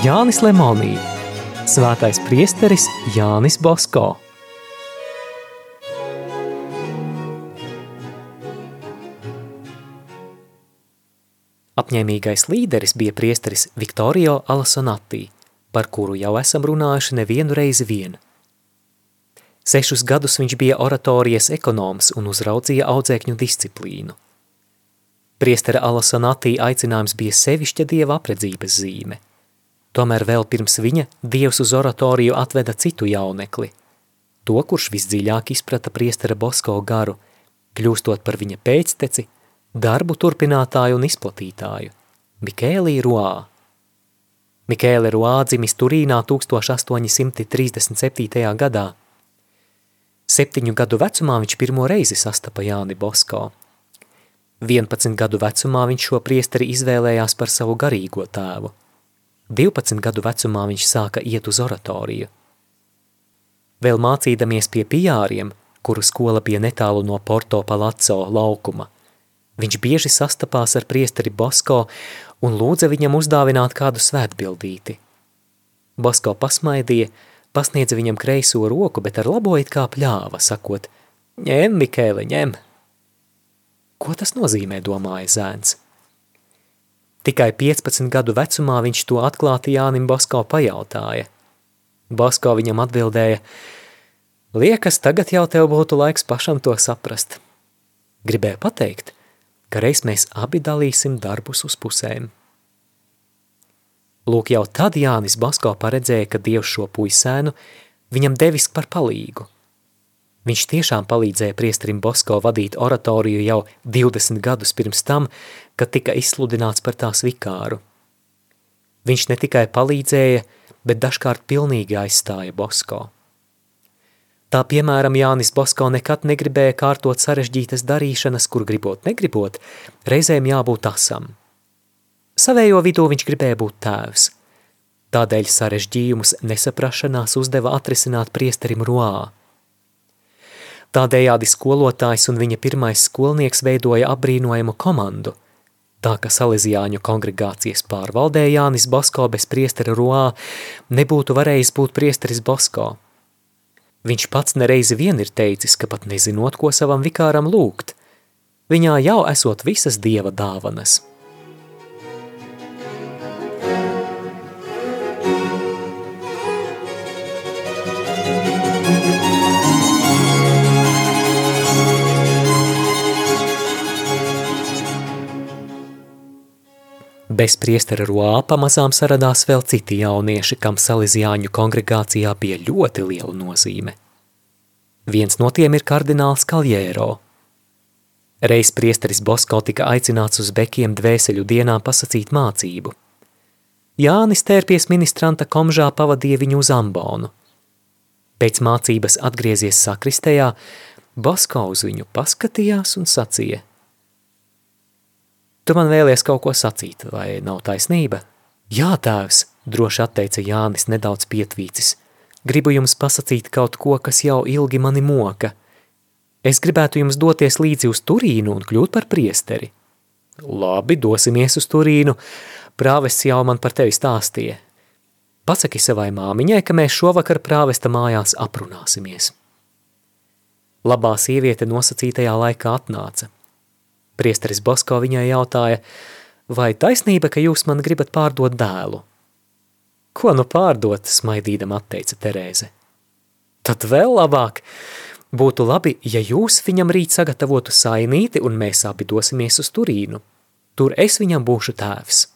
Jānis Lemonī, Svētais priesteris Jānis Bosko. Apņēmīgais līderis bija priesteris Viktorio Alasonatī, par kuru jau esam runājuši nevienu reizi vien. Sešus gadus viņš bija oratorijas ekonoms un uzraudzīja audzēkņu disciplīnu. Priestera Alasonatī aicinājums bija sevišķa dieva apredzības zīme. Tomēr vēl pirms viņa dievs uz oratoriju atveda citu jaunekli, to, kurš visdziļāk izprata priestera Bosko garu, kļūstot par viņa pēcteci – darbu turpinātāju un izplatītāju, Mikēlī Ruā. Mikēle Ruā dzimis Turīnā 1837. gadā. Septiņu gadu vecumā viņš pirmo reizi sastapa Jāni Bosko. 11 gadu vecumā viņš šo priesteri izvēlējās par savu garīgo tēvu. 12 gadu vecumā viņš sāka iet uz oratoriju. Vēl mācīdamies pie pijāriem, kuru skola bija netālu no Porto Palazzo laukuma – Viņš bieži sastapās ar priesteri Bosko un lūdza viņam uzdāvināt kādu svētbildīti. Bosko pasmaidīja, pasniedza viņam kreiso roku, bet ar labo it kā pļāva, sakot, ņem, Mikēle, ņem. Ko tas nozīmē, domāja zēns? Tikai 15 gadu vecumā viņš to atklāti Jānim Bosko pajautāja. Bosko viņam atbildēja, liekas, tagad jau tev būtu laiks pašam to saprast. Gribēju pateikt – ka reiz mēs abi dalīsim darbus uz pusēm. Lūk, jau tad Jānis Basko paredzēja, ka Dievs šo puisēnu viņam devis par palīgu. Viņš tiešām palīdzēja priesterim Bosko vadīt oratoriju jau 20 gadus pirms tam, kad tika izsludināts par tās vikāru. Viņš ne tikai palīdzēja, bet dažkārt pilnīgi aizstāja Bosko. Tā piemēram Jānis Bosko nekad negribēja kārtot sarežģītas darīšanas, kur gribot negribot, reizēm jābūt asam. Savējo vidū viņš gribēja būt tēvs. Tādēļ sarežģījumus nesaprašanās uzdeva atrisināt priesterim Roā. Tādējādi skolotājs un viņa pirmais skolnieks veidoja apbrīnojamu komandu. Tā ka Salesiāņu kongregācijas pārvaldē Jānis Bosko bez priestera Roā nebūtu varējis būt priesteris Bosko – Viņš pats nereizi vien ir teicis, ka pat nezinot, ko savam vikāram lūgt, viņā jau esot visas dieva dāvanas – Bez priestera Roā pamazām saradās vēl citi jaunieši, kam Salesiāņu kongregācijā bija ļoti liela nozīme. Viens no tiem ir kardināls Kaljēro. Reiz priesteris Bosko tika aicināts uz bekiem dvēseļu dienā pasacīt mācību. Jānis tērpies ministranta komžā pavadīja viņu uz ambonu. Pēc mācības atgriezies sakristējā, Bosko uz viņu paskatījās un sacīja – Tu man vēlies kaut ko sacīt, vai nav taisnība? Jā, tēvs, droši atteica Jānis nedaudz pietvīcis. Gribu jums pasacīt kaut ko, kas jau ilgi mani moka. Es gribētu jums doties līdzi uz Turīnu un kļūt par priesteri. Labi, dosimies uz Turīnu. Prāvests jau man par tevi stāstīja. Pasaki savai māmiņai, ka mēs šovakar prāvesta mājās aprunāsimies. Labā sieviete nosacītajā laikā atnāca – Priesteris Bosko viņai jautāja, vai taisnība, ka jūs man gribat pārdot dēlu? Ko nu pārdot, smaidīdam atteica Terēze. Tad vēl labāk. Būtu labi, ja jūs viņam rīt sagatavotu sainīti un mēs abi dosimies uz Turīnu. Tur es viņam būšu tēvs.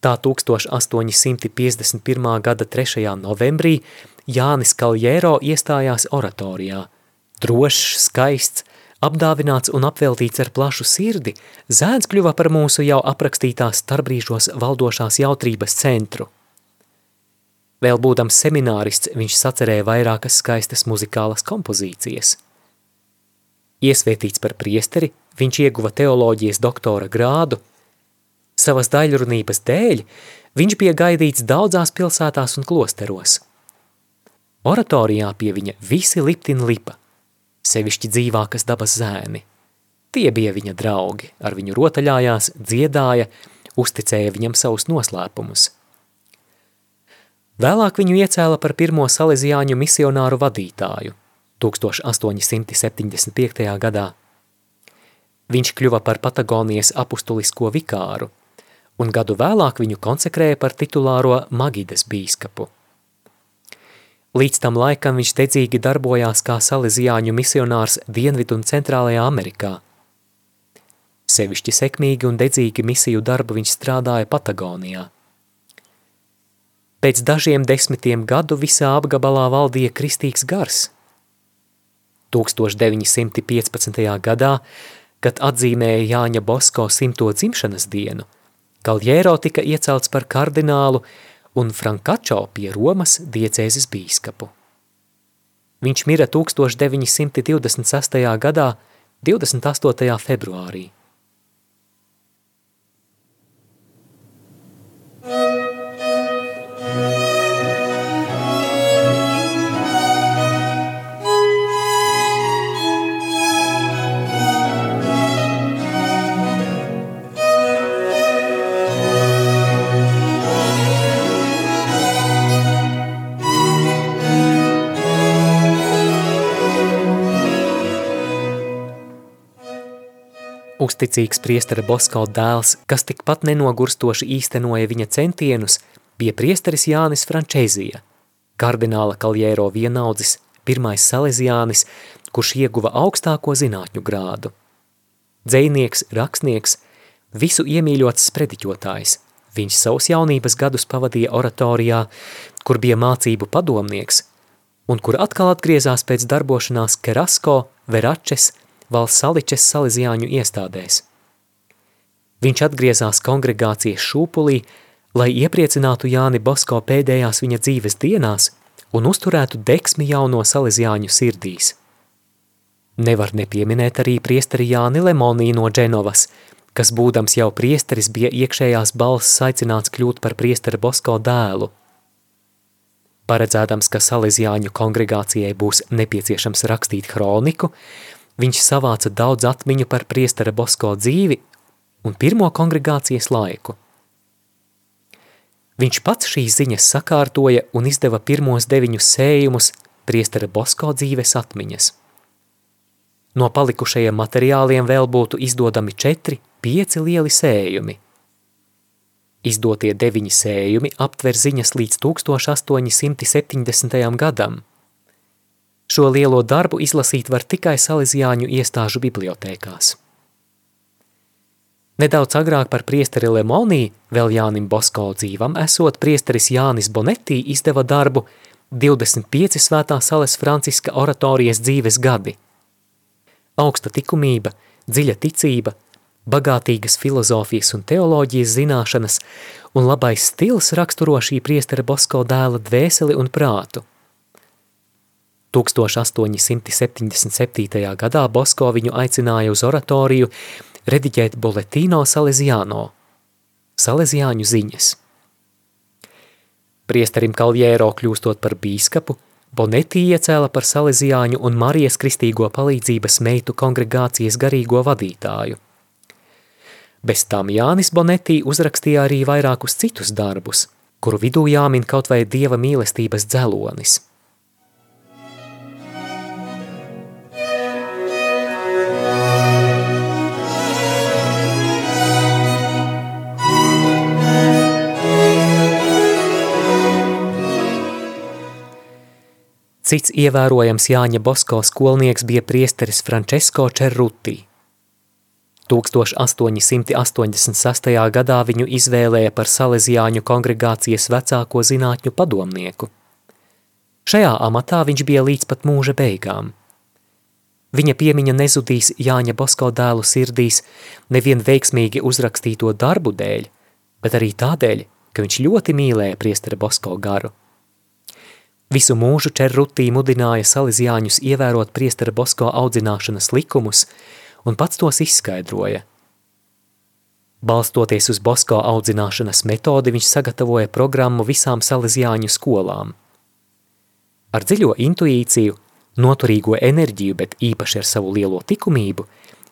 Tā 1851. gada 3. novembrī Jānis Kaljēro iestājās oratorijā. Drošs, skaists, Apdāvināts un apveltīts ar plašu sirdi, zēns kļuva par mūsu jau aprakstītās starbrīžos valdošās jautrības centru. Vēl būdams seminārists, viņš sacerēja vairākas skaistas muzikālas kompozīcijas. Iesvētīts par priesteri, viņš ieguva teoloģijas doktora grādu. Savas daļrunības dēļ viņš bija gaidīts daudzās pilsētās un klosteros. Oratorijā pie viņa visi liptin lipa sevišķi dzīvākas dabas zēni. Tie bija viņa draugi, ar viņu rotaļājās, dziedāja, uzticēja viņam savus noslēpumus. Vēlāk viņu iecēla par pirmo salesiāņu misionāru vadītāju 1875. gadā. Viņš kļuva par Patagonijas apustulisko vikāru, un gadu vēlāk viņu konsekrēja par titulāro Magides bīskapu. Līdz tam laikam viņš dedzīgi darbojās kā salesiāņu misionārs Dienvidu un Centrālajā Amerikā. Sevišķi sekmīgi un dedzīgi misiju darbu viņš strādāja Patagonijā. Pēc dažiem desmitiem gadu visā apgabalā valdīja kristīgs gars. 1915. gadā, kad atzīmēja Jāņa Bosko simto dzimšanas dienu, Kaljēro tika iecelts par kardinālu un Frankačo pie Romas diecēzes bīskapu. Viņš mira 1926. gadā 28. februārī. Uzticīgs priestera Bosko dēls, kas tikpat nenogurstoši īstenoja viņa centienus, bija priesteris Jānis Frančēzija, kardināla Kaljēro vienaudzis, pirmais salesiānis, kurš ieguva augstāko zinātņu grādu. Dzējnieks, rakstnieks, visu iemīļots sprediķotājs, viņš savus jaunības gadus pavadīja oratorijā, kur bija mācību padomnieks, un kur atkal atgriezās pēc darbošanās Kerasko, Veračes, valsts saličes salīzjāņu iestādēs. Viņš atgriezās kongregācijas šūpulī, lai iepriecinātu Jāni Bosko pēdējās viņa dzīves dienās un uzturētu deksmi jauno salīzjāņu sirdīs. Nevar nepieminēt arī priesteri Jāni Lemonī no Dženovas, kas būdams jau priesteris bija iekšējās balss aicināts kļūt par priestera Bosko dēlu. Paredzēdams, ka salīzjāņu kongregācijai būs nepieciešams rakstīt kroniku, Viņš savāca daudz atmiņu par priestera Bosko dzīvi un pirmo kongregācijas laiku. Viņš pats šīs ziņas sakārtoja un izdeva pirmos deviņus sējumus priestera Bosko dzīves atmiņas. No palikušajiem materiāliem vēl būtu izdodami četri, pieci lieli sējumi. Izdotie deviņi sējumi aptver ziņas līdz 1870. gadam – Šo lielo darbu izlasīt var tikai Salesiāņu iestāžu bibliotēkās. Nedaudz agrāk par priesteri Lemonī, vēl Jānim Bosko dzīvam esot, priesteris Jānis Bonetī izdeva darbu 25 svētā sales Franciska oratorijas dzīves gadi. Augsta tikumība, dziļa ticība, bagātīgas filozofijas un teoloģijas zināšanas un labais stils raksturo šī priestera Bosko dēla dvēseli un prātu. 1877. gadā Bosko viņu aicināja uz oratoriju rediģēt Boletino Salesiano, Salesiāņu ziņas. Priesterim Kaljēro kļūstot par bīskapu, Bonetī iecēla par Salesiāņu un Marijas kristīgo palīdzības meitu kongregācijas garīgo vadītāju. Bez tam Jānis Bonetī uzrakstīja arī vairākus citus darbus, kuru vidū jāmin kaut vai dieva mīlestības dzelonis – Cits ievērojams Jāņa Bosko skolnieks bija priesteris Francesco Cerruti. 1886. gadā viņu izvēlēja par Salesiāņu kongregācijas vecāko zinātņu padomnieku. Šajā amatā viņš bija līdz pat mūža beigām. Viņa piemiņa nezudīs Jāņa Bosko dēlu sirdīs nevien veiksmīgi uzrakstīto darbu dēļ, bet arī tādēļ, ka viņš ļoti mīlēja priestera Bosko garu. Visu mūžu Čerrutī mudināja salīzjāņus ievērot priestera Bosko audzināšanas likumus un pats tos izskaidroja. Balstoties uz Bosko audzināšanas metodi, viņš sagatavoja programmu visām salīzjāņu skolām. Ar dziļo intuīciju, noturīgo enerģiju, bet īpaši ar savu lielo tikumību,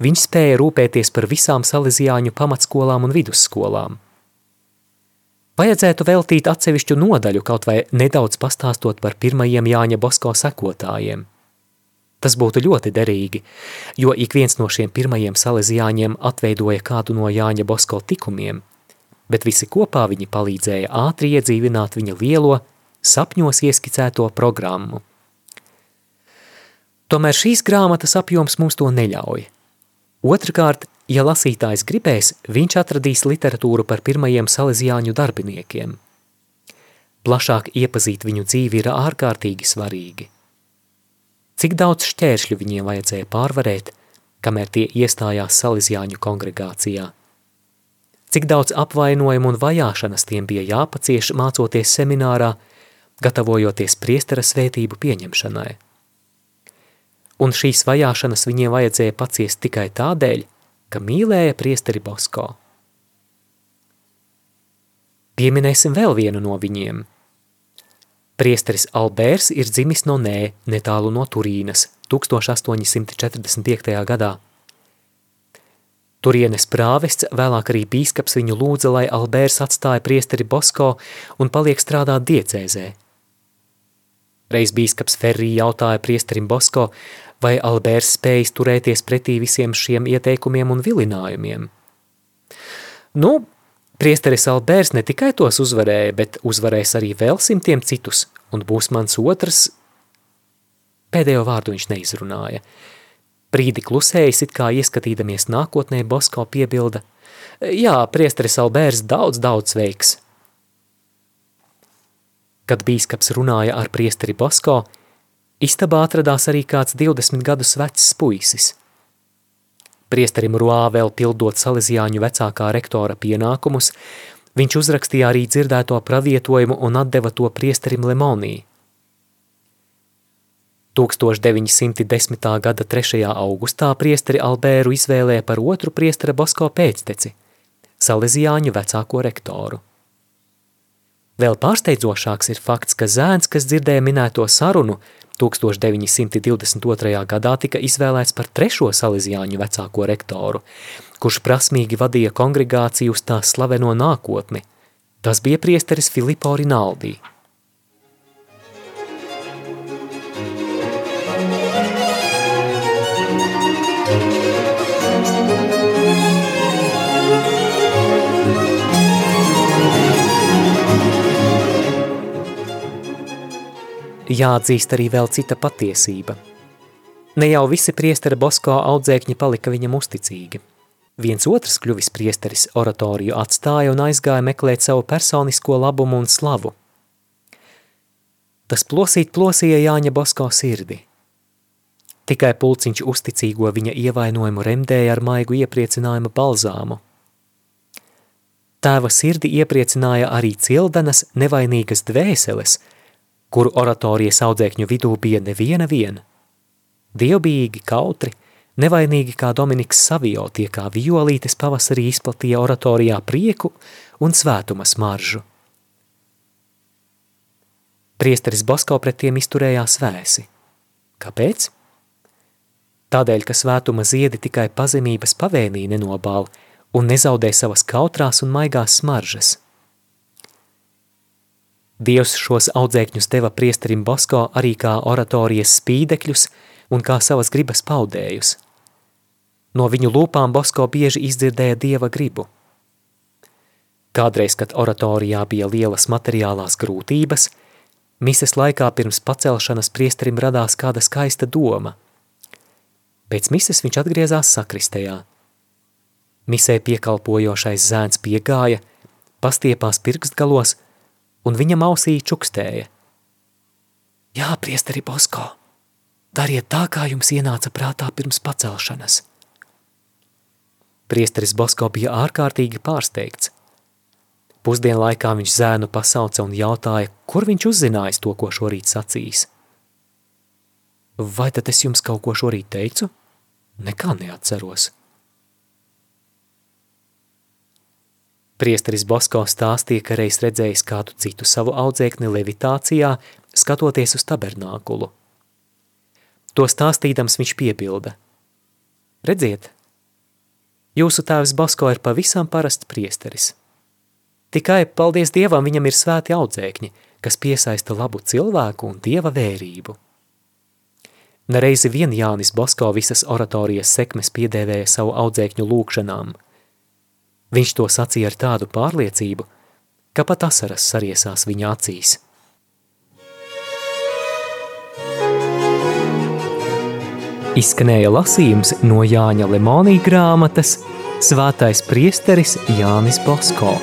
viņš spēja rūpēties par visām salīzjāņu pamatskolām un vidusskolām – Vajadzētu veltīt atsevišķu nodaļu, kaut vai nedaudz pastāstot par pirmajiem Jāņa Bosko sekotājiem. Tas būtu ļoti derīgi, jo ik viens no šiem pirmajiem salezijāņiem atveidoja kādu no Jāņa Bosko tikumiem, bet visi kopā viņi palīdzēja ātri iedzīvināt viņa lielo, sapņos ieskicēto programmu. Tomēr šīs grāmatas apjoms mums to neļauj. Otrakārt, Ja lasītājs gribēs, viņš atradīs literatūru par pirmajiem salezijāņu darbiniekiem. Plašāk iepazīt viņu dzīvi ir ārkārtīgi svarīgi. Cik daudz šķēršļu viņiem vajadzēja pārvarēt, kamēr tie iestājās salezijāņu kongregācijā? Cik daudz apvainojumu un vajāšanas tiem bija jāpacieš mācoties seminārā, gatavojoties priestera svētību pieņemšanai? Un šīs vajāšanas viņiem vajadzēja paciest tikai tādēļ, ka mīlēja priesteri Bosko. Pieminēsim vēl vienu no viņiem. Priesteris Albērs ir dzimis no Nē, netālu no Turīnas, 1845. gadā. Turienes prāvests, vēlāk arī bīskaps viņu lūdza, lai Albērs atstāja priesteri Bosko un paliek strādāt diecēzē. Reiz bīskaps Ferrī jautāja priesterim Bosko, vai Alberts spējas turēties pretī visiem šiem ieteikumiem un vilinājumiem. Nu, priesteris Alberts ne tikai tos uzvarēja, bet uzvarēs arī vēl simtiem citus, un būs mans otrs. Pēdējo vārdu viņš neizrunāja. Brīdi klusējis, it kā ieskatīdamies nākotnē, Bosko piebilda, jā, priesteris Alberts daudz, daudz veiks. Kad bīskaps runāja ar priesteri Bosko, Istabā atradās arī kāds 20 gadus vecs puisis. Priesterim Ruā vēl pildot Salesiāņu vecākā rektora pienākumus, viņš uzrakstīja arī dzirdēto pravietojumu un atdeva to priesterim Lemonī. 1910. gada 3. augustā priesteri Albēru izvēlēja par otru priestera Bosko pēcteci, Salesiāņu vecāko rektoru. Vēl pārsteidzošāks ir fakts, ka zēns, kas dzirdēja minēto sarunu, 1922. gadā tika izvēlēts par trešo salīdzjāņu vecāko rektoru, kurš prasmīgi vadīja kongregāciju uz tās slaveno nākotni. Tas bija priesteris Filipo Rinaldi. Jāatzīst arī vēl cita patiesība. Ne jau visi priestera Bosko audzēkņi palika viņam uzticīgi. Viens otrs kļuvis priesteris oratoriju atstāja un aizgāja meklēt savu personisko labumu un slavu. Tas plosīt plosīja Jāņa Bosko sirdi. Tikai pulciņš uzticīgo viņa ievainojumu remdēja ar maigu iepriecinājumu balzāmu. Tēva sirdi iepriecināja arī cildenas nevainīgas dvēseles – kuru oratorijas audzēkņu vidū bija neviena viena. Dievbijīgi kautri, nevainīgi kā Dominiks Savio, tie kā violītes pavasarī izplatīja oratorijā prieku un svētuma smaržu. Priesteris Bosko pret tiem izturējās vēsi. Kāpēc? Tādēļ, ka svētuma ziedi tikai pazemības pavēnī nenobāl un nezaudē savas kautrās un maigās smaržas – Dievs šos audzēkņus deva priesterim Bosko arī kā oratorijas spīdekļus un kā savas gribas paudējus. No viņu lūpām Bosko bieži izdzirdēja Dieva gribu. Kādreiz, kad oratorijā bija lielas materiālās grūtības, mises laikā pirms pacelšanas priesterim radās kāda skaista doma. Pēc mises viņš atgriezās sakristējā. Misē piekalpojošais zēns piegāja, pastiepās pirkstgalos – un viņam ausī čukstēja. Jā, priesteri Bosko, dariet tā, kā jums ienāca prātā pirms pacelšanas. Priesteris Bosko bija ārkārtīgi pārsteigts. Pusdienlaikā viņš zēnu pasauca un jautāja, kur viņš uzzinājis to, ko šorīt sacīs. Vai tad es jums kaut ko šorīt teicu? Nekā neatceros. Priesteris Bosko stāstīja, ka reiz redzējis kādu citu savu audzēkni levitācijā, skatoties uz tabernākulu. To stāstīdams viņš piebilda. Redziet, jūsu tēvs Bosko ir pavisam parasts priesteris. Tikai, paldies Dievam, viņam ir svēti audzēkņi, kas piesaista labu cilvēku un Dieva vērību. Nereizi vien Jānis Bosko visas oratorijas sekmes piedēvēja savu audzēkņu lūkšanām. Viņš to sacīja ar tādu pārliecību, ka pat asaras sariesās viņa acīs. Izskanēja lasījums no Jāņa Lemonī grāmatas Svētais priesteris Jānis Bosko.